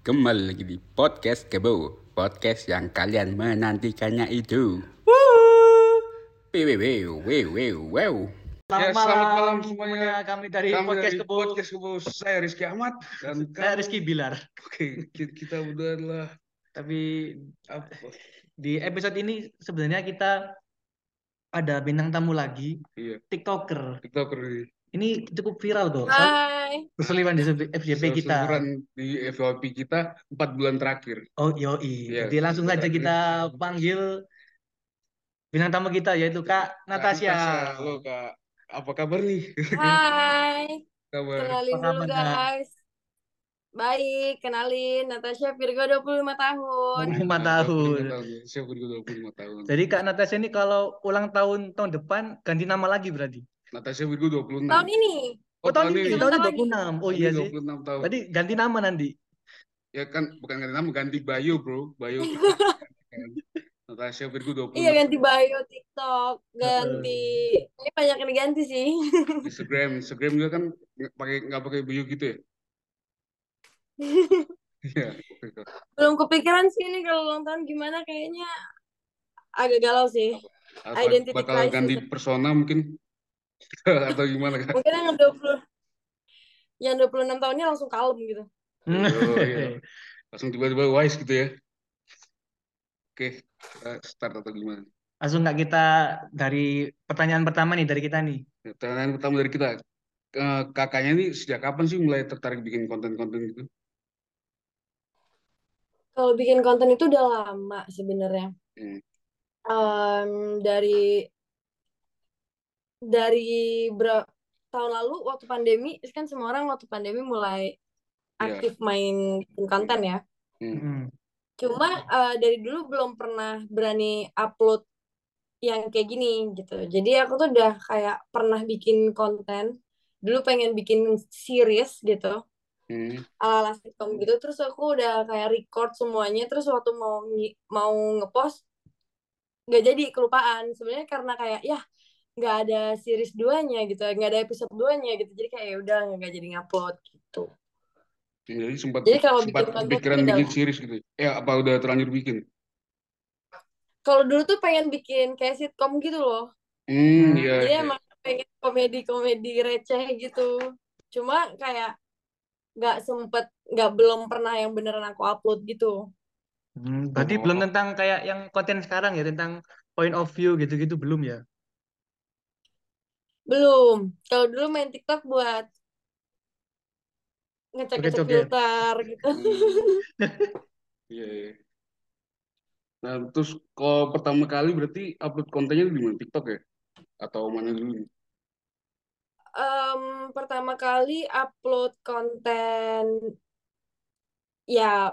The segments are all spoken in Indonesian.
Kembali lagi di podcast Kebo, podcast yang kalian menantikannya itu. Wew, wew, wew, wew, wew. Ya, selamat malam semuanya. Kami dari Kami podcast dari Kebo. Podcast Kebo. Saya Rizky Ahmad dan Saya kamu- Rizky Bilar. Oke, ki- kita berdua adalah Tapi apa? di episode ini sebenarnya kita ada bintang tamu lagi, Iya, TikToker. TikToker ini. Cukup viral kok. Hai. Di FYP kita. Seumuran di FYP kita 4 bulan terakhir. Oh, yoi. Iya, Jadi langsung saja kita- panggil bintang tamu kita yaitu Kak Kak Natasha. Halo Kak, apa kabar nih? Hai. Kabar. Kenalin Apa dulu kabar, Kak? guys. Baik, kenalin Natasha Virgo 25 tahun. 25 tahun. Saya berdua 25 tahun. Jadi Kak Natasha ini kalau ulang tahun tahun depan ganti nama lagi berarti. Natasha Virgo 26. Tahun ini. Oh, tahun ini, tahun lagi. 26. Oh iya Ini sih. 26 tahun. Berarti ganti nama nanti. Ya kan bukan ganti nama, ganti bio, Bro. Bio. Natasha Virgo 26. Iya ganti bio TikTok, ganti. Ini banyak yang diganti sih. Instagram, Instagram juga kan nggak pakai nggak pakai bio gitu ya? Iya. Belum kepikiran sih ini kalau ulang tahun gimana kayaknya agak galau sih. Apa Identity bakal crisis. ganti persona mungkin atau gimana kan? Mungkin yang 20 yang 26 tahunnya langsung kalem gitu. Oh, iya. Langsung tiba-tiba wise gitu ya? Oke, kita start atau gimana? Langsung nggak kita dari pertanyaan pertama nih dari kita nih. Pertanyaan pertama dari kita, Eh, kakaknya ini sejak kapan sih mulai tertarik bikin konten-konten gitu? Kalau bikin konten itu udah lama sebenarnya. Hmm. Em, dari dari ber tahun lalu waktu pandemi kan semua orang waktu pandemi mulai Iya. aktif main bikin konten ya. Hmm. Hmm. Cuma eh, dari dulu belum pernah berani upload yang kayak gini gitu. Jadi aku tuh udah kayak pernah bikin konten. Dulu pengen bikin series gitu Hmm. ala-ala sitcom gitu terus aku udah kayak record semuanya terus waktu mau mau ngepost nggak jadi kelupaan sebenarnya karena kayak ya nggak ada series duanya gitu nggak ada episode duanya gitu jadi kayak ya udah nggak jadi ngupload gitu Jadi sempat Jadi kalau sempat bikin itu bikin series gitu. Ya apa udah terlanjur bikin? kalau dulu tuh pengen bikin kayak sitcom gitu loh Hmm, Hmm. iya. jadi iya. emang pengen komedi-komedi receh gitu cuma kayak nggak sempet nggak belum pernah yang beneran aku upload gitu Hmm, berarti Oh. belum tentang kayak yang konten sekarang ya tentang point of view gitu-gitu belum ya? Belum. Kalau dulu main TikTok buat ngecek-ngecek filter gitu. Iya, iya. Nah, terus kalau pertama kali berarti upload kontennya di mana? TikTok ya? Atau mana dulu? Em, pertama kali upload konten ya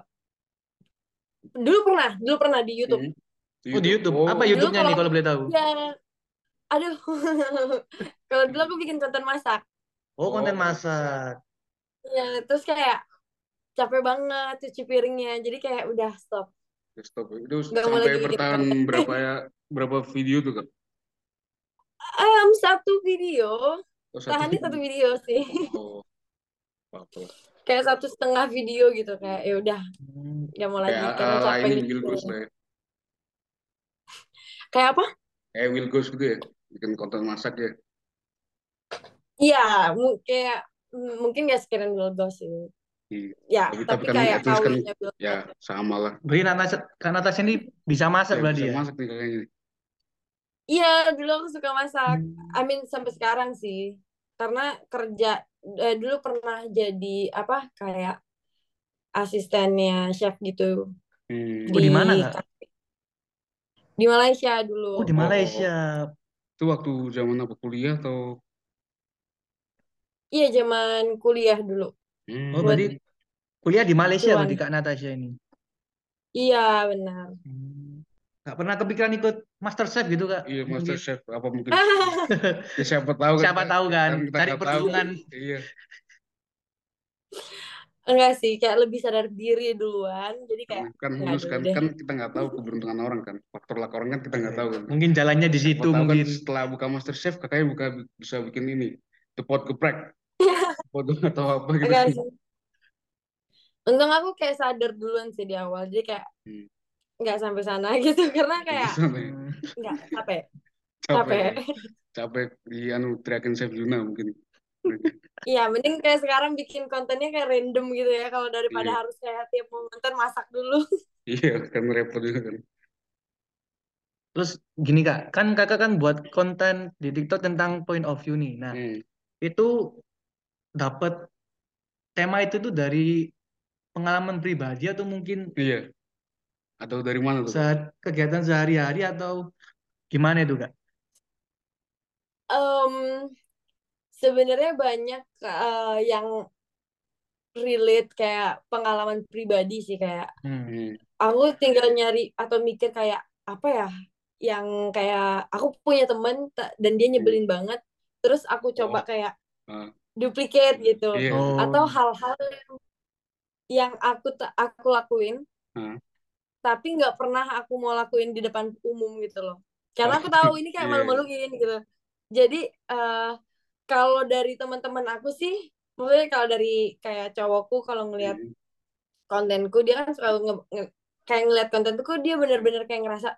dulu pernah, dulu pernah di YouTube. Hmm. Oh di YouTube. Oh, Apa Dulu YouTube-nya nih kalau- kalau boleh tahu? Ya, aduh. Kalau dulu aku bikin konten masak. Oh konten Oh. masak. Ya, terus kayak capek banget cuci piringnya. Jadi kayak udah stop. ya, stop. Itu mau sampai bertahan konten. berapa ya? Berapa video tuh, Kak? Em, satu video, Oh, satu tahannya satu video sih. Oh. Kayak satu setengah video gitu kayak ya udah Hmm. nggak mau lagi Kayak ala capek ini gitu. Will ya. Kayak apa? Kayak Will Ghost gitu ya? Bikin konten masak ya? Iya, mu- kayak mm, mungkin gak sekeren Will Ghost sih. Iya. Ya, Tapi- tapi, tapi kan kayak kan- Will Ya, sama lah. Berarti Natasha, Kak Natasha ini bisa masak Ya, berarti bisa ya? masak nih kakaknya. Iya, dulu aku suka masak. Hmm. I mean sampai sekarang sih. Karena kerja eh, dulu pernah jadi apa kayak asistennya chef gitu Hmm. Oh, di mana. Di Malaysia dulu. Oh di Malaysia. Itu waktu zaman apa kuliah atau? Iya, zaman kuliah dulu. Hmm. Oh berarti kuliah di Malaysia Cuan. berarti Kak Natasha ini. Iya, benar. Hmm. Gak pernah kepikiran ikut Master Chef gitu Kak? Iya, Mungkin. Master Chef apa mungkin? Ya, siapa tahu kan? Siapa tahu kan, kita cari nggak tahu. perlindungan. Iya. Enggak sih, kayak lebih sadar diri duluan. Jadi kayak kan nggak lulus dulu kan deh. kan kita nggak tahu keberuntungan orang kan faktor luck orang kan kita nggak tahu kan Mungkin jalannya di situ kan mungkin. setelah buka Master Chef kakaknya buka bisa bikin ini the pot geprek pot atau apa gitu enggak sih. untung aku kayak sadar duluan sih di awal jadi kayak Hmm. nggak sampai sana gitu karena kayak. Hmm. nggak capek Capek. capek Capek di anu teriakin Chef Yuna mungkin. Iya, mending kayak sekarang bikin kontennya kayak random gitu ya, kalau daripada Iya. harus kayak tiap mau nonton masak dulu. Iya, kan repot juga kan. Terus gini kak, kan kakak kan buat konten di TikTok tentang point of view nih. Nah, Hmm. itu dapat tema itu tuh dari pengalaman pribadi atau mungkin Iya. Atau dari mana tuh? saat kegiatan sehari-hari atau gimana itu kak? Em, sebenarnya banyak eh, yang relate kayak pengalaman pribadi sih kayak Hmm. Hmm. aku tinggal nyari atau mikir kayak apa ya yang kayak aku punya temen dan dia nyebelin banget, terus aku coba kayak Ah. duplicate gitu. Iya. Oh. atau hal-hal yang, yang aku aku lakuin Hmm. tapi nggak pernah aku mau lakuin di depan umum gitu loh karena aku tahu ini kayak Iya. malu-maluin gitu jadi eh, kalau dari teman-teman aku sih maksudnya kalau dari kayak cowokku kalau ngelihat Hmm. kontenku dia kan selalu nge, nge- kayak ngeliat kontenku dia bener-bener kayak ngerasa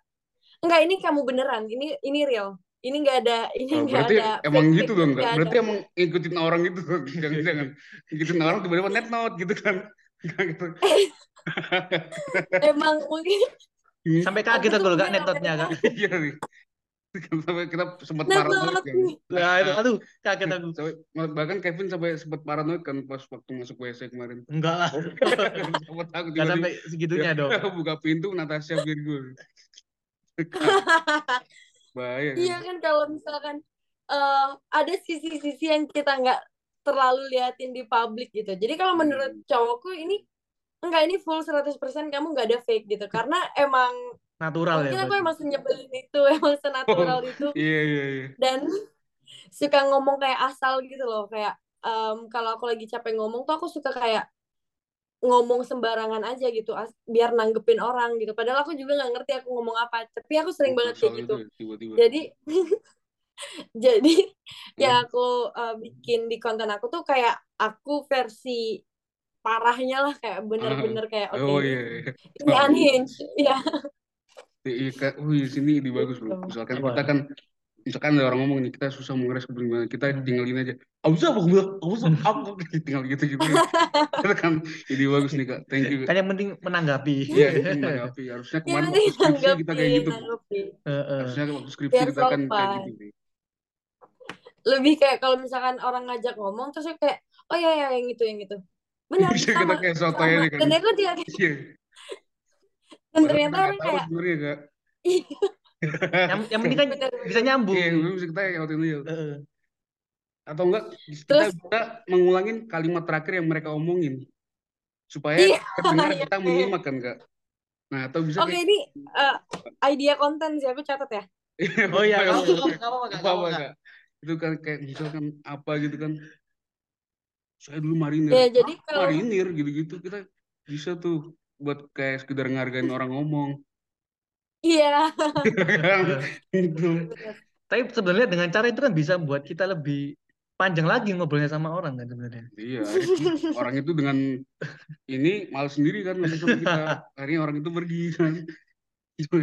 enggak ini kamu beneran ini ini real ini nggak ada ini Oh, nggak berarti ada emang gitu dong, Kak. ada Berarti emang ngikutin orang gitu. Jangan-jangan ngikutin orang tiba-tiba net note gitu kan. Gitu. emang mungkin Sampai Aku kaget aku kak punya netotnya kak. Iya nih. Sampai kita sempat Net paranoid kan. nih. Nah, itu, aduh kaget aku. Sampai, bahkan Kevin sampai sempat paranoid kan pas waktu masuk WC kemarin. Enggak lah, Sempat takut nggak sampai segitunya dong. buka pintu Natasha Virgo. Bahaya kan. Iya kan kalau misalkan eh, ada sisi-sisi yang kita nggak terlalu liatin di publik gitu. Jadi kalau menurut Hmm. cowokku ini enggak ini full 100% kamu nggak ada fake gitu. Karena emang Natural ya mungkin aku emang senyebelin itu, emang senatural itu Iya iya iya. dan suka ngomong kayak asal gitu loh. Kayak em, kalau aku lagi capek ngomong tuh aku suka kayak ngomong sembarangan aja gitu biar nanggepin orang gitu. Padahal aku juga nggak ngerti aku ngomong apa. Tapi aku sering banget Asal kayak itu gitu. ya. Jadi jadi Hmm. yang aku uh, bikin di konten aku tuh kayak aku versi parahnya lah kayak bener-bener kayak oke Oh ini, iya iya. ini unhinged ya Iya, Kak. Wih, sini ide bagus, Bro. Gitu. Misalkan kita kan misalkan ada orang ngomong nih, kita susah mengerespon gimana, kita tinggalin aja. Aku bisa apa bilang, aku bisa apa tinggal gitu-gitu. Itu kan ide bagus nih, Kak. Thank you. Kan yang penting menanggapi. Iya, itu menanggapi. Harusnya ya kemarin waktu skripsi kita kayak gitu. Harusnya waktu skripsi biar kita kan kayak gitu. Lebih kayak kalau misalkan orang ngajak ngomong terus aku kayak oh ya ya yang itu yang itu benar Bisa kita kayak soto sama ya kan. dan aku dia Iya. Dan ternyata orang kayak sebenarnya, Kak. iya Yang, yang penting kan bisa Iya, nyambung. bisa kita kayak waktu itu. ya. Heeh. Atau enggak kita terus bisa mengulangin kalimat terakhir yang mereka omongin supaya iya terdengar iya kita kayak menyimak kan, Kak. Nah, atau bisa oke kayak ini uh, idea konten sih aku catat ya Iya, Oh iya, Kak, Apa apa Kak. kak? Itu kan kayak misalkan apa gitu kan? Saya dulu marinir. ya jadi Ah, kalau marinir gitu-gitu kita bisa tuh buat kayak sekedar ngehargain orang ngomong. iya? Gitu. Tapi sebenarnya dengan cara itu kan bisa buat kita lebih panjang lagi ngobrolnya sama orang kan sebenarnya. Iya, orang itu dengan ini malas sendiri kan sama kita. Akhirnya orang itu pergi kan.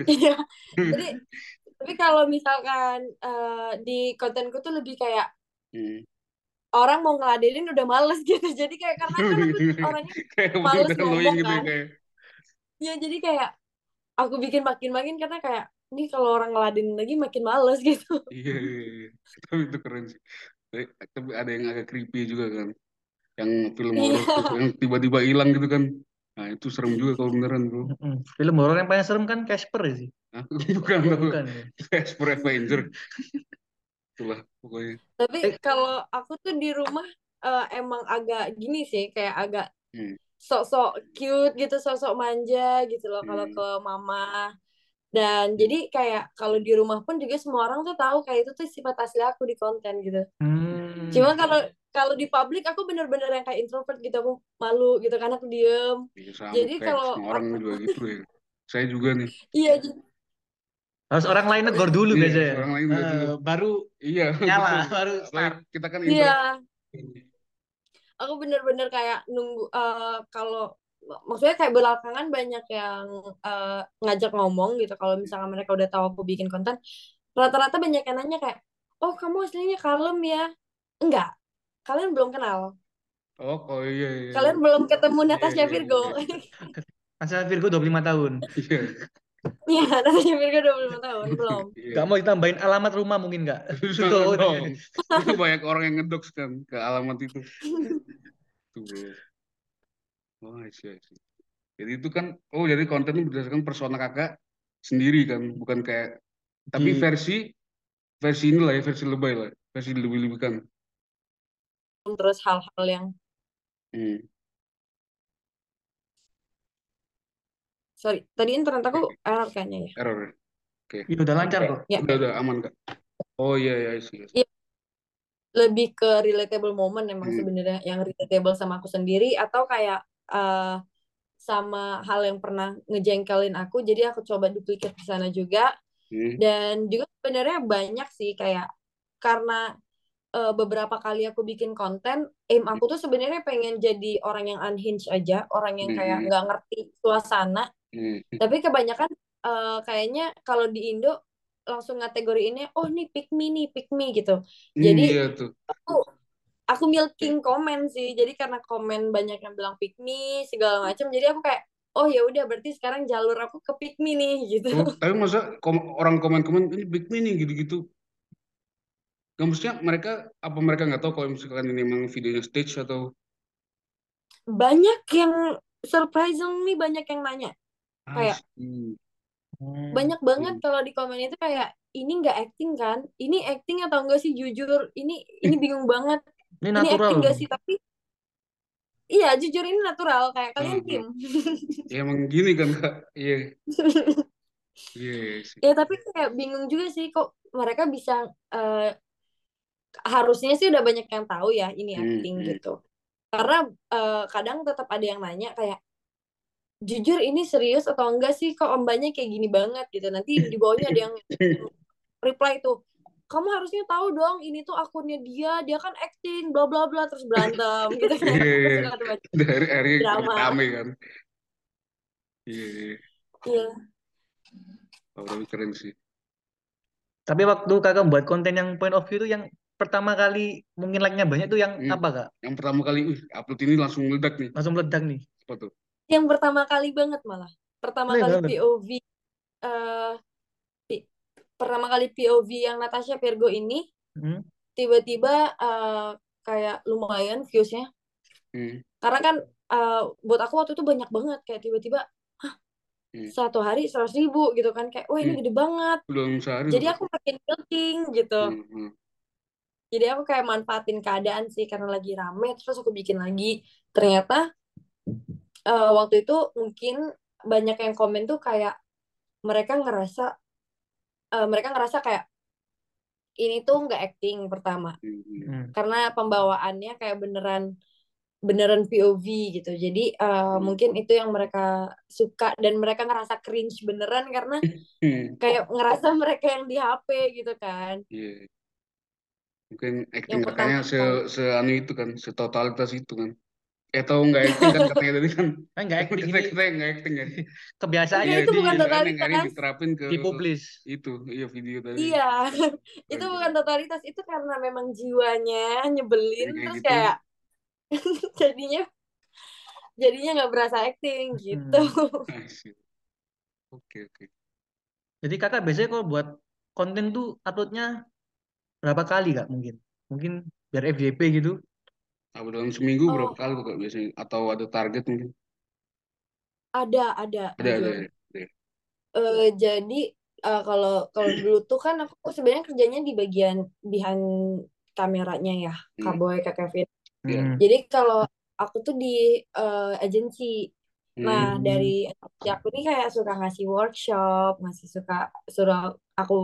Iya, jadi tapi kalau misalkan eh, di kontenku tuh lebih kayak Hmm. orang mau ngeladenin udah males gitu. Jadi kayak karena kan aku orangnya Kayak males ngomong gitu ya kan. kayak. Ya jadi kayak aku bikin makin-makin karena kayak ini kalau orang ngeladenin lagi makin males gitu. Iya, iya, iya. Tapi itu keren sih. Tapi, tapi ada yang agak creepy juga kan. Yang film horor Iya. tuh, yang tiba-tiba hilang gitu kan. Nah, itu serem juga kalau beneran, bro. Film horor yang paling serem kan Casper ya sih. Hah? Bukan, Oh, bukan ya. Casper Avenger. Itulah, pokoknya. Tapi Eh, kalau aku tuh di rumah eh, emang agak gini sih, kayak agak Hmm. Sok-sok cute gitu, sok-sok manja gitu loh kalau Hmm. ke mama. Dan Hmm. jadi kayak kalau di rumah pun juga semua orang tuh tahu kayak itu tuh sifat asli aku di konten gitu. Hmm. Cuma kalau kalau di publik aku bener-bener yang kayak introvert gitu, aku malu gitu kan aku diem. Iya, sama Jadi kalau orang aku juga gitu ya. Saya juga nih. iya jadi Harus orang lain negor dulu Iya, biasanya. orang lain dulu. Eh, baru Iya, nyala, baru start. kita kan iya. Aku bener-bener kayak nunggu eh, kalau maksudnya kayak belakangan banyak yang eh, ngajak ngomong gitu. Kalau misalnya mereka udah tahu aku bikin konten rata-rata banyak yang nanya kayak oh kamu aslinya kalem ya? Enggak. Kalian belum kenal. Oh, oh iya iya. kalian belum ketemu Iya, Natasha iya, Virgo. Natasha Virgo 25 tahun. Iya. Iya, Natasha Virgo 25 tahun belum Iya. Gak mau ditambahin alamat rumah mungkin nggak? Jangan Tuh. dong. Itu banyak orang yang ngedox kan ke alamat itu. Tuh, bro. Oh, I see, I see. Jadi itu kan, oh jadi konten itu berdasarkan persona kakak sendiri kan, bukan kayak, tapi Di- versi, versi inilah ya, versi lebay lah, versi lebih-lebihkan. terus hal-hal yang Hmm. Sorry tadi internet aku error kayaknya ya Error. ya? Iya udah lancar kok. ya Udah, udah aman kak. Oh iya, iya, see. Iya. lebih ke relatable moment emang Hmm. sebenarnya yang relatable sama aku sendiri atau kayak eh, sama hal yang pernah ngejengkelin aku jadi aku coba duplikat di sana juga Hmm. dan juga sebenarnya banyak sih kayak karena eh, beberapa kali aku bikin konten aim aku tuh sebenarnya pengen jadi orang yang unhinged aja orang yang kayak Hmm. nggak ngerti suasana Hmm. tapi kebanyakan eh, kayaknya kalau di Indo langsung kategori ini oh nih pick me nih pick me gitu jadi iya tuh. aku aku milking komen sih jadi karena komen banyak yang bilang pick me segala macam jadi aku kayak oh ya udah berarti sekarang jalur aku ke pick me nih gitu Oh, tapi masa kom- orang komen-komen ini big me nih gitu-gitu. Gak maksudnya mereka apa mereka nggak tahu kalau misalkan ini memang videonya stage atau banyak yang surprisingly banyak yang nanya Kayak-. Hmm. banyak banget kalau di komen itu kayak ini nggak acting kan ini acting atau enggak sih jujur ini ini bingung banget Ini ini natural. acting gak sih tapi iya jujur ini natural kayak kalian Hmm, tim Ya emang gini kan kak. Iya. Iya sih. ya tapi kayak bingung juga sih kok mereka bisa eh, harusnya sih udah banyak yang tahu ya ini Hmm, acting hmm. gitu karena eh, kadang tetap ada yang nanya kayak jujur ini serius atau enggak sih kok mbaknya kayak gini banget gitu nanti di bawahnya ada yang reply tuh kamu harusnya tahu dong ini tuh akunnya dia dia kan acting bla bla bla terus berantem gitu kan Iya, iya. tuh baca Dari hari rame kan. Iya. iya. iya Oh, tapi keren sih. Tapi waktu kakak buat konten yang point of view itu yang pertama kali mungkin like-nya banyak tuh yang Hmm. apa kak? Yang pertama kali, wih, upload ini langsung meledak nih. Langsung meledak nih. Apa tuh? Yang pertama kali banget malah pertama Keren kali banget. POV eh pertama kali POV yang Natasha Virgo ini Hmm. tiba-tiba eh, kayak lumayan viewsnya Hmm. karena kan eh, buat aku waktu itu banyak banget kayak tiba-tiba Hmm. satu hari seratus ribu gitu kan kayak wah ini Hmm. gede banget Belum sehari. jadi aku makin milking gitu Hmm, hmm. jadi aku kayak manfaatin keadaan sih karena lagi rame terus aku bikin lagi ternyata eh, waktu itu mungkin banyak yang komen tuh kayak mereka ngerasa eh, mereka ngerasa kayak ini tuh nggak acting pertama Hmm, hmm. Hmm. karena pembawaannya kayak beneran beneran POV gitu jadi eh, mungkin itu yang mereka suka dan mereka ngerasa cringe beneran karena Hmm, kayak ngerasa mereka yang di HP gitu kan Iya. Mungkin acting Yang kakaknya se, se anu itu kan, setotalitas itu kan. Eh tahu nggak acting kan katanya tadi kan. Kan nggak acting Kita ini kita yang nggak acting ya. kebiasaan Enggak, Iya, itu di- bukan kan totalitas. hari diterapin ke itu, iya video tadi. Iya, itu bukan totalitas, itu karena memang jiwanya nyebelin, Kayak terus gitu. kayak jadinya jadinya nggak berasa acting gitu. I see. Oke oke. Jadi kakak biasanya kalau buat konten tuh uploadnya berapa kali kak mungkin? Mungkin biar FYP gitu. Apa dalam seminggu Oh. berapa kali kak biasanya? Atau ada target mungkin? Ada, ada, Ada ada. jujur. ya? Eh, jadi eh, kalau kalau dulu tuh kan aku sebenarnya kerjanya di bagian behind kameranya ya, Kak Hmm. Boy, Kak Kevin. Iya. Hmm. Jadi kalau aku tuh di eh, agensi, Nah, Hmm. dari agensi aku ini kayak suka ngasih workshop, masih suka suruh aku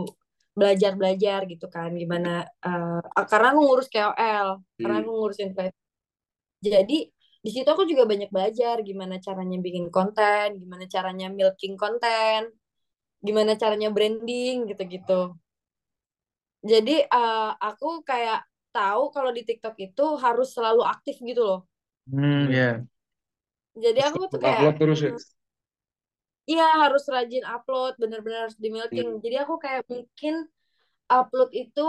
belajar-belajar gitu kan, gimana eh, karena aku ngurus KOL, karena Hmm. aku ngurus influencer. Jadi di situ aku juga banyak belajar gimana caranya bikin konten, gimana caranya milking konten, gimana caranya branding gitu-gitu. Jadi eh, aku kayak tahu kalau di TikTok itu harus selalu aktif gitu loh. Hmm, ya. Jadi aku tuh kayak upload terus ya. Iya harus rajin upload, bener-bener harus di milking. Hmm. Jadi aku kayak mungkin upload itu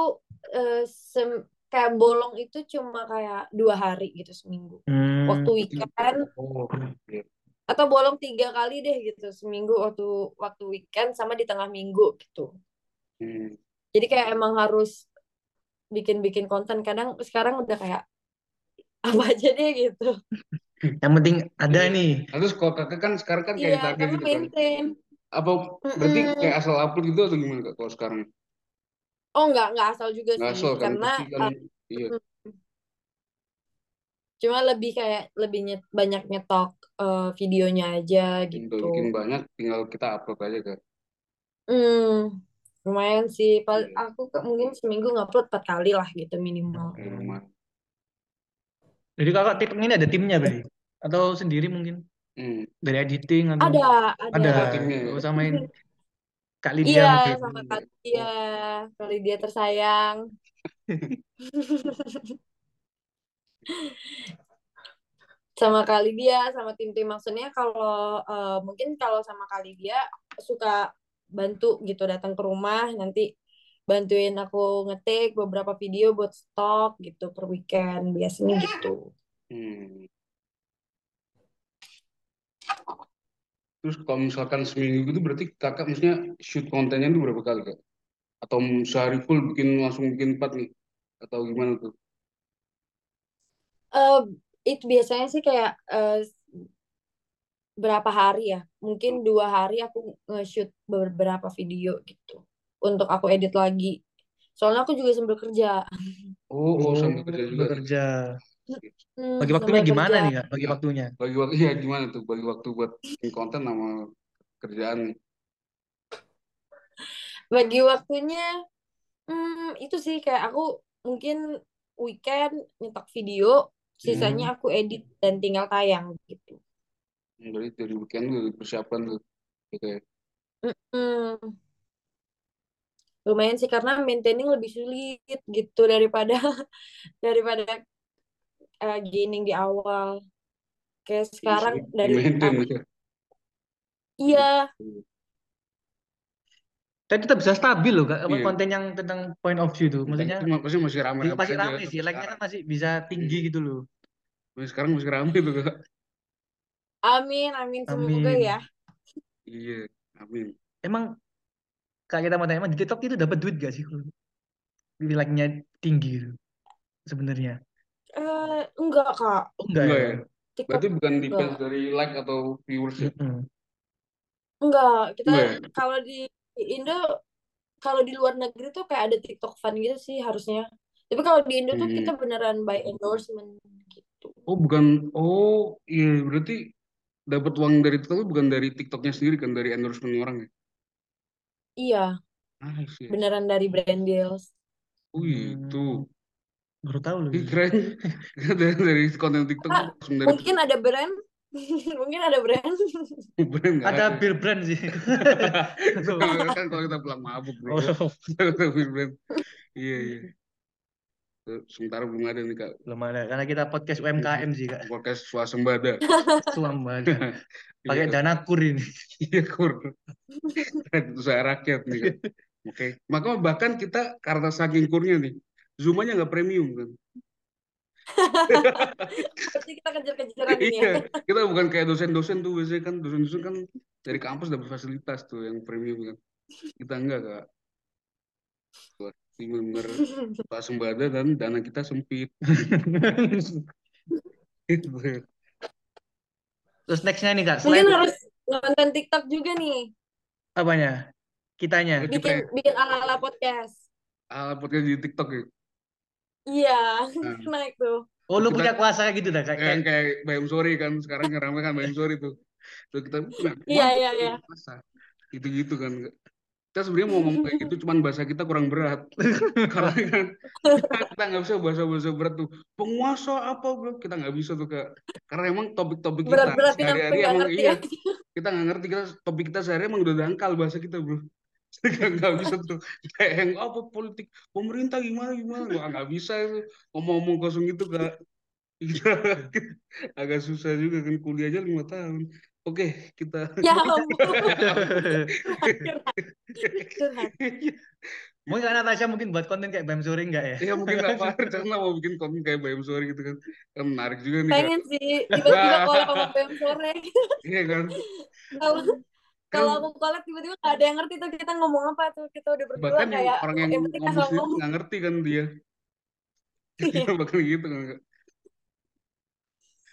sem- kayak bolong itu cuma kayak dua hari gitu seminggu. Hmm. Waktu weekend Oh, atau bolong tiga kali deh gitu seminggu waktu waktu weekend sama di tengah minggu gitu. Hmm. Jadi kayak emang harus bikin-bikin konten. Kadang sekarang udah kayak apa aja deh gitu. Yang penting ada Iya. nih. Nah, terus kalau kakak kan sekarang kan kayak Iya, karena gitu kan. Apa berarti kayak asal upload gitu atau gimana kak kalau sekarang? Oh nggak nggak asal juga Nggak sih asal kan, karena pasti kan uh, iya. cuma lebih kayak lebih nyet, banyak nyetok uh, videonya aja gitu. bikin banyak, tinggal kita upload aja kan. Hmm, lumayan sih. Pal- Iya. Aku ke- mungkin seminggu ngupload empat kali lah gitu minimal. Lumayan. Jadi kakak tim ini ada timnya berarti? Atau sendiri mungkin? Hmm. Dari editing atau Ada, ada? ada. Ada timnya ya? Oh, samain Kak Iya, Lydia mungkin. sama kali dia, kali dia tersayang. Sama kali dia, sama tim-tim maksudnya kalau eh, mungkin kalau sama kali dia suka bantu gitu datang ke rumah nanti bantuin aku ngetik beberapa video buat stok gitu per weekend biasanya gitu. Hmm. Terus kalau misalkan seminggu itu berarti kakak maksudnya shoot kontennya itu berapa kali kak? Atau sehari full bikin langsung bikin empat nih? Atau gimana tuh? Eh itu biasanya sih kayak eh, berapa hari ya? Mungkin dua hari aku nge-shoot beberapa video gitu untuk aku edit lagi. Soalnya aku juga sambil kerja. Oh, oh Oh, sambil kerja juga. bekerja. Hmm, Bagi waktunya gimana kerja. nih kak? Bagi Ya. waktunya. Bagi waktu, iya gimana tuh? Bagi waktu buat bikin konten sama kerjaan nih. Bagi waktunya, hmm, itu sih kayak aku mungkin weekend nyetok video, sisanya Hmm. aku edit dan tinggal tayang gitu. Hmm, Berarti dari weekend tuh persiapan tuh. Gitu ya. Hmm. Lumayan sih karena maintaining lebih sulit gitu daripada daripada eh, gaining di awal. Kayak Jadi sekarang dari ya. iya, Tapi tetap bisa stabil loh kak. Iya. konten yang tentang point of view tuh. Dan Maksudnya itu masih masih iya, ramai-ramai masih rame sih. Like-nya kan masih bisa tinggi gitu loh. Masih sekarang masih ramai tuh kak. amin, amin semoga Amin. ya. Iya, amin. Emang kak kita mau tanya, emang di TikTok itu dapat duit gak sih? kalau Like-nya tinggi gitu. Sebenarnya. Eh, enggak kak, enggak Enggak ya? ya? TikTok Berarti bukan enggak. depends dari like atau viewers ya? Mm-mm. Enggak, kita Enggak ya? kalau di Indo, kalau di luar negeri tuh kayak ada TikTok Fun gitu sih harusnya. Tapi kalau di Indo tuh kita Hmm. beneran by endorsement gitu. Oh bukan, oh iya berarti dapat uang dari TikTok itu bukan dari TikToknya sendiri kan dari endorsement orang ya? Iya, Ah beneran dari brand deals. Oh itu. Baru tahu loh. Keren. dari, dari konten TikTok Ah, langsung dari mungkin ada brand, mungkin ada brand. brand Ada ada. beer brand sih. kan kalau kita pulang mabuk bro. Oh, Ada beer brand. Iya iya. Sementara belum ada nih kak belum ada. Karena kita podcast UMKM sih kak. podcast swasembada. Suambada. Pakai Iya. dana kur ini. Iya kur. Itu saya rakyat nih kan. Oke. Maka bahkan kita karena saking kurnya nih, zoomanya nggak premium kan. Berarti kita kejar-kejaran ini ya. Iya, kita bukan kayak dosen-dosen tuh biasanya kan dosen-dosen kan dari kampus dapat fasilitas tuh yang premium kan. Kita enggak kak. Bener swasembada dan dana kita sempit. Terus nextnya nih kak, Mungkin harus nonton TikTok juga nih. apanya? Kitanya. Kita Bikin bikin ala-ala podcast. ah, podcast di TikTok ya. Iya, Nah, naik tuh. Oh lu kita punya kuasa kayak gitu dah kak? yang Kayak kayak Bayam Sorry kan sekarang yang ramai kan Bayam Sorry tuh. Tuh kita nah, Iya, iya, iya. gitu-gitu kan. Kita sebenarnya mau ngomong kayak gitu cuman bahasa kita kurang berat. Karena kan kita nggak bisa bahasa-bahasa berat tuh. Penguasa apa bro? Kita nggak bisa tuh kak. Karena emang topik-topik kita sehari-hari emang ngerti iya ya. kita nggak ngerti kita topik kita sehari emang udah dangkal bahasa kita bro. Nggak nggak bisa tuh kayak yang apa politik pemerintah gimana gimana Wah, nggak bisa itu ngomong-ngomong kosong gitu kak. Iya, agak susah juga kan kuliah aja lima tahun. Oke, kita Ya. Mungkin Kak Natasha mungkin buat konten kayak Bam Suri enggak ya? Ya mungkin apa karena mau bikin konten kayak Bayam Sorry gitu kan. Kan menarik juga nih Kak. Pengen sih tiba-tiba kalau sama BM sore. Iya kan. Kalau aku collab tiba-tiba nggak ada yang ngerti tuh kita ngomong apa tuh kita udah berdua bahkan yang kayak orang yang yang ngomong nggak ngerti kan dia. Iya. Bahkan gitu kan.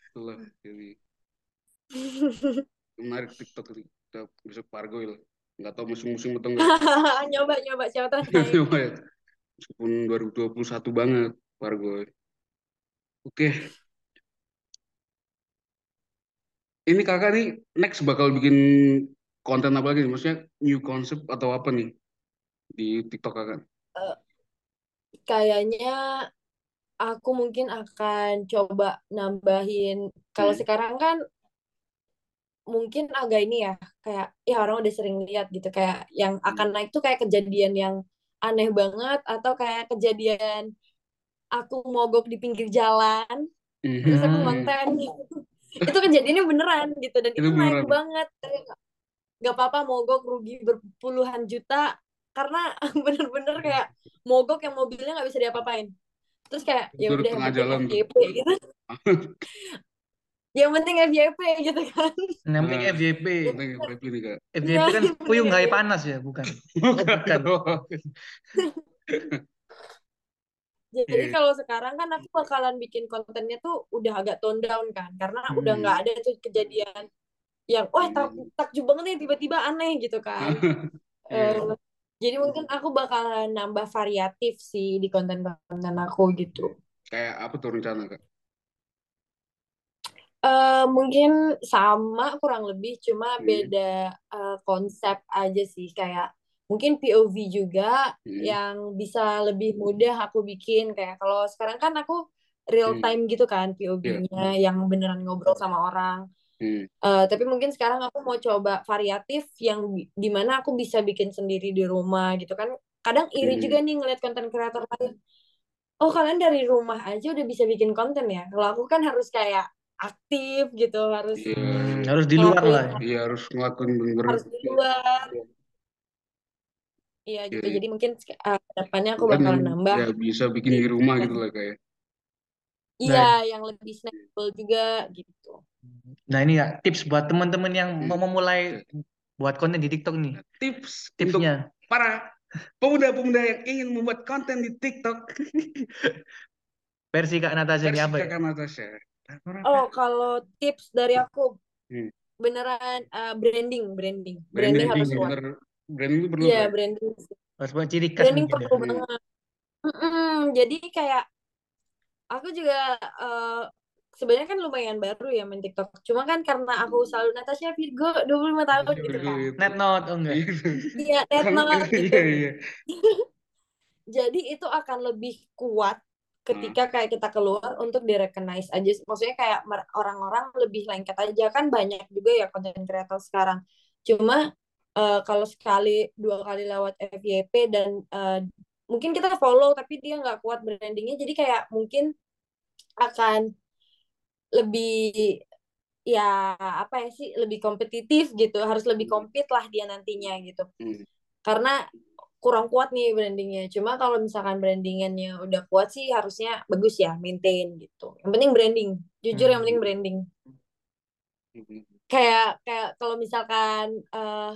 Itulah jadi menarik TikTok ini. Kita besok pargoil. Nggak tahu musim-musim atau enggak. nyoba nyoba siapa tahu. Coba ya. Meskipun 2021 banget pargoil. Oke. Ini kakak nih next bakal bikin konten apa lagi? Maksudnya new concept atau apa nih di TikTok kakak? Kayaknya aku mungkin akan coba nambahin kalau Hmm. sekarang kan mungkin agak ini ya kayak ya orang udah sering lihat gitu kayak yang akan naik tuh kayak kejadian yang aneh banget atau kayak kejadian aku mogok di pinggir jalan terus aku konten itu kejadiannya beneran gitu dan Itu itu naik banget nggak apa-apa mogok rugi berpuluhan juta karena bener-bener kayak mogok yang mobilnya nggak bisa diapa-apain terus kayak ya udah yang. FYP gitu yang penting FYP gitu kan Yang penting Nah, FYP. penting FYP nih kak. FYP kan puyung nggak panas ya, bukan? bukan. jadi Iya. kalau sekarang kan aku bakalan bikin kontennya tuh udah agak tone down kan karena udah Hmm. nggak ada tuh kejadian yang wah tak, Hmm. takjub banget nih tiba-tiba aneh gitu kan Iya. Eh, jadi mungkin aku bakalan nambah variatif sih di konten-konten aku gitu. Kayak apa tuh rencana kak? Eh mungkin sama kurang lebih, cuma Hmm. beda eh, konsep aja sih. Kayak mungkin POV juga Hmm. yang bisa lebih mudah aku bikin. Kayak kalau sekarang kan aku real Hmm. time gitu kan POV-nya yang beneran ngobrol sama orang. Hmm. Eh, tapi mungkin sekarang aku mau coba variatif yang di mana aku bisa bikin sendiri di rumah gitu kan. Kadang iri Hmm. juga nih ngeliat konten kreator lain. Oh kalian dari rumah aja udah bisa bikin konten ya. Kalau aku kan harus kayak aktif gitu, harus Iya. Hmm, harus di luar lah. ya. Iya harus ngelakuin bener-bener. harus di luar. Iya gitu. Iya. Jadi mungkin uh, depannya aku Kan bakalan nambah. ya bisa bikin di rumah gitu lah kayak. Iya, yang lebih snackable juga gitu. Nah ini ya tips buat teman-teman yang Hmm. mau memulai buat konten di TikTok nih. Tips untuk Tipsnya. para pemuda-pemuda yang ingin membuat konten di TikTok. Versi Kak Natasha Versi apa ya? kakak Natasha. Oh, kalau tips dari aku Hmm. beneran uh, branding, branding. Branding Branding harus itu kuat. bener. Branding itu perlu Iya, Kak? branding. Harus buat ciri khas Branding ya. perlu Hmm. banget. Mm-mm, jadi kayak aku juga uh, sebenarnya kan lumayan baru ya main TikTok. Cuma kan karena aku selalu Natasha Virgo 25 tahun Iya, gitu kan. Net note, oh enggak. Iya. Iya, Kan- Note gitu. Iya, iya. Jadi itu akan lebih kuat ketika Hmm. kayak kita keluar untuk di-recognize aja. Maksudnya kayak orang-orang lebih lengket aja kan banyak juga ya konten kreator sekarang. Cuma eh, kalau sekali dua kali lewat FYP dan eh, mungkin kita follow tapi dia nggak kuat brandingnya, jadi kayak mungkin akan lebih ya apa ya sih lebih kompetitif gitu, harus lebih compete lah dia nantinya gitu. Hmm. Karena kurang kuat nih brandingnya. Cuma kalau misalkan brandingannya udah kuat sih harusnya bagus ya, maintain gitu. Yang penting branding. Jujur yang penting branding. Hmm. Kayak kayak kalau misalkan eh,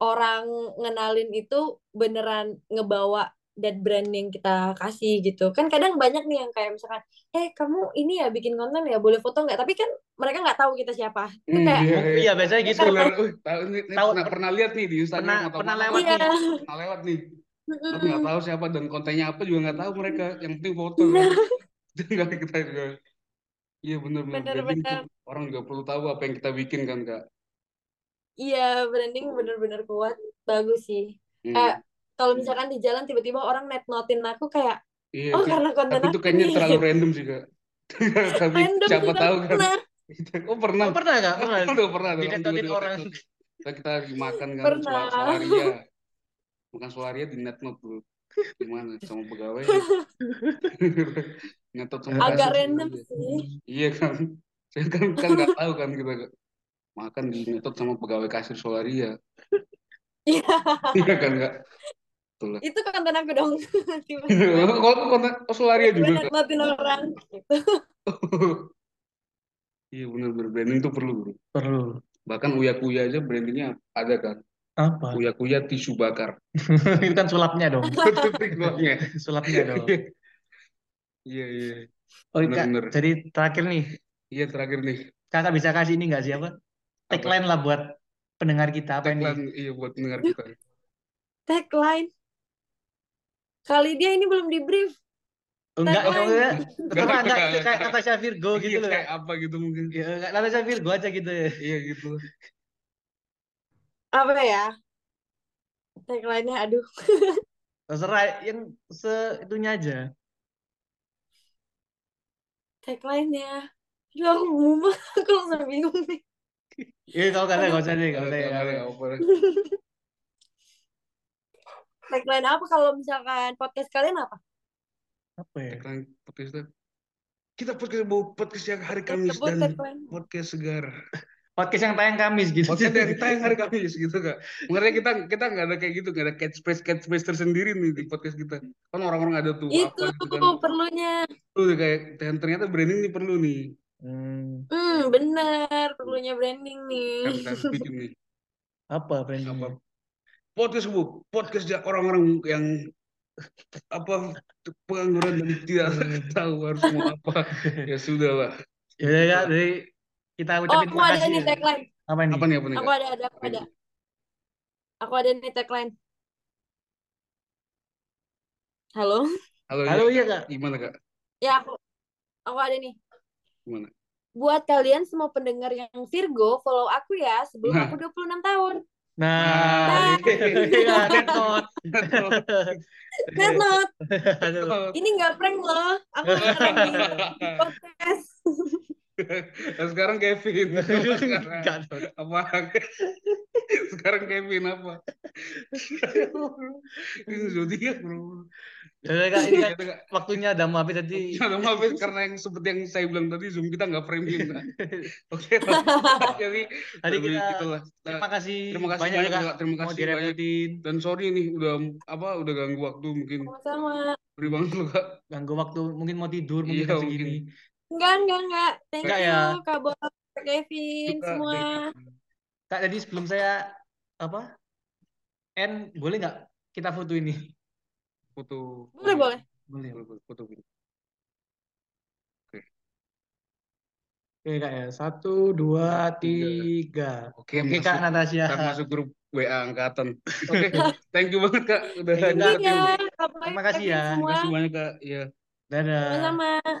orang ngenalin itu beneran ngebawa that brand yang kita kasih gitu. Kan kadang banyak nih yang kayak misalkan, eh kamu ini ya bikin konten ya, boleh foto nggak? Tapi kan mereka nggak tahu kita siapa. Itu Hmm, kayak, iya, iya. Iya biasanya gitu. Uh, tahu ini, ini Tahu, pernah, per- pernah lihat nih di Instagram Pernah atau pernah lewat iya. nih. pernah lewat nih tapi nggak tahu siapa dan kontennya apa juga nggak tahu mereka yang penting foto kan itu nggak kita juga iya benar-benar orang nggak perlu tahu apa yang kita bikin kan kak Iya, branding bener-bener kuat. Bagus sih. Hmm. Kayak kalau misalkan di jalan tiba-tiba orang net notin aku kayak, iya oh itu karena konten tapi itu aku kayaknya nih. terlalu random sih kak tapi Random siapa juga tahu kan pernah. oh pernah Oh pernah nggak? Pernah. udah pernah orang Dinetotin tiba-tiba orang. net kita kita lagi makan kan Pernah. solaria makan solaria di net note dulu Gimana sama pegawai? Ngetot sama agak kasir random Solaria. sih Iya kan. Saya kan kan nggak tahu kan kita makan di ngetot sama pegawai kasir Solaria. iya Iya kan nggak? Betul itu konten aku dong Kalau konten oh, Solaria juga. notin orang gitu. Iya benar-benar branding itu perlu bro. Perlu. Bahkan Uya Kuya aja brandingnya ada kan. Apa? Uya Kuya tisu bakar. Itu kan sulapnya dong. Tagline-nya. Sulapnya dong. Iya iya. Oh, Kak, Bener-bener. jadi terakhir nih, Iya terakhir nih. kakak bisa kasih ini nggak sih apa? Tagline lah buat pendengar kita apa ini? Tagline iya buat dengar kita. tagline kali dia ini belum di brief Enggak, enggak, Enggak, enggak, enggak, enggak. kayak Natasha Virgo gitu Iya, loh. kayak apa gitu mungkin. Ya, enggak, Natasha Virgo aja gitu ya. Iya gitu. apa ya tagline-nya aduh Terserah yang se itunya aja. tagline-nya aduh aku mumet aku langsung bingung nih Iya, kalau ada, nggak usah deh, Ada- usah. ada- nggak ada usah. apa deh. Tagline apa kalau misalkan podcast kalian apa Apa ya? Tagline podcast kita. Kita podcast mau podcast yang hari Kamis sebut dan tagline podcast segar. Podcast yang tayang Kamis gitu. Podcast yang tayang hari Kamis gitu kak. Makanya kita kita nggak ada kayak gitu, nggak ada catchphrase catchphrase tersendiri nih di podcast kita. Kan orang-orang ada tuh itu apa gitu kan. perlunya Tuh kayak dan ternyata branding ini perlu nih. Hmm, hmm bener perlunya branding nih Kan kan bikin nih. apa brandingnya? apa podcast bu podcast ya orang-orang yang apa pengangguran dan tidak tahu harus mau apa. Ya sudah lah Ya udah ya, jadi kita oh ucapin aku terima ada nih ya. tagline. Apa nih? apa nih apa nih? Aku ada ada aku ada. Aku ada nih tagline. Halo? Halo, Halo ya. iya kak. gimana kak? Ya aku aku ada nih. Gimana? Buat kalian semua pendengar yang Virgo follow aku ya sebelum Nah. aku 26 tahun Nah, iya, dead note. Note. Ini nggak prank loh. Aku di podcast Nah, sekarang Kevin. Sekarang apa? Sekarang Kevin apa? Ini zodiak bro. Ya kak, ini kan Kita waktunya udah mau habis tadi. Ya, maaf ya, karena yang seperti yang saya bilang tadi zoom kita nggak premium Kak. oke jadi Tadi kita. Nah, terima kasih terima kasih banyak banyak kak. Kak. terima kasih banyak. dan sorry nih udah apa udah ganggu waktu mungkin. Sama sorry banget loh kak. Ganggu waktu, mungkin mau tidur, mungkin Iya, jam mungkin. Enggak enggak enggak. Thank Enggak you ya. Kak Bob Kak Kevin Juga semua. Kak, jadi sebelum saya apa? N, boleh nggak kita foto ini? foto boleh boleh. Boleh. Boleh, boleh, foto foto Oke. Kak ya, satu, dua, tiga. oke Oke masuk. Kak Natasha. ntar masuk grup WA angkatan. Oke. Thank you banget kak. Udah iya Boy, Terima kasih ya. terima kasih banyak kak. Ya Dadah. sama-sama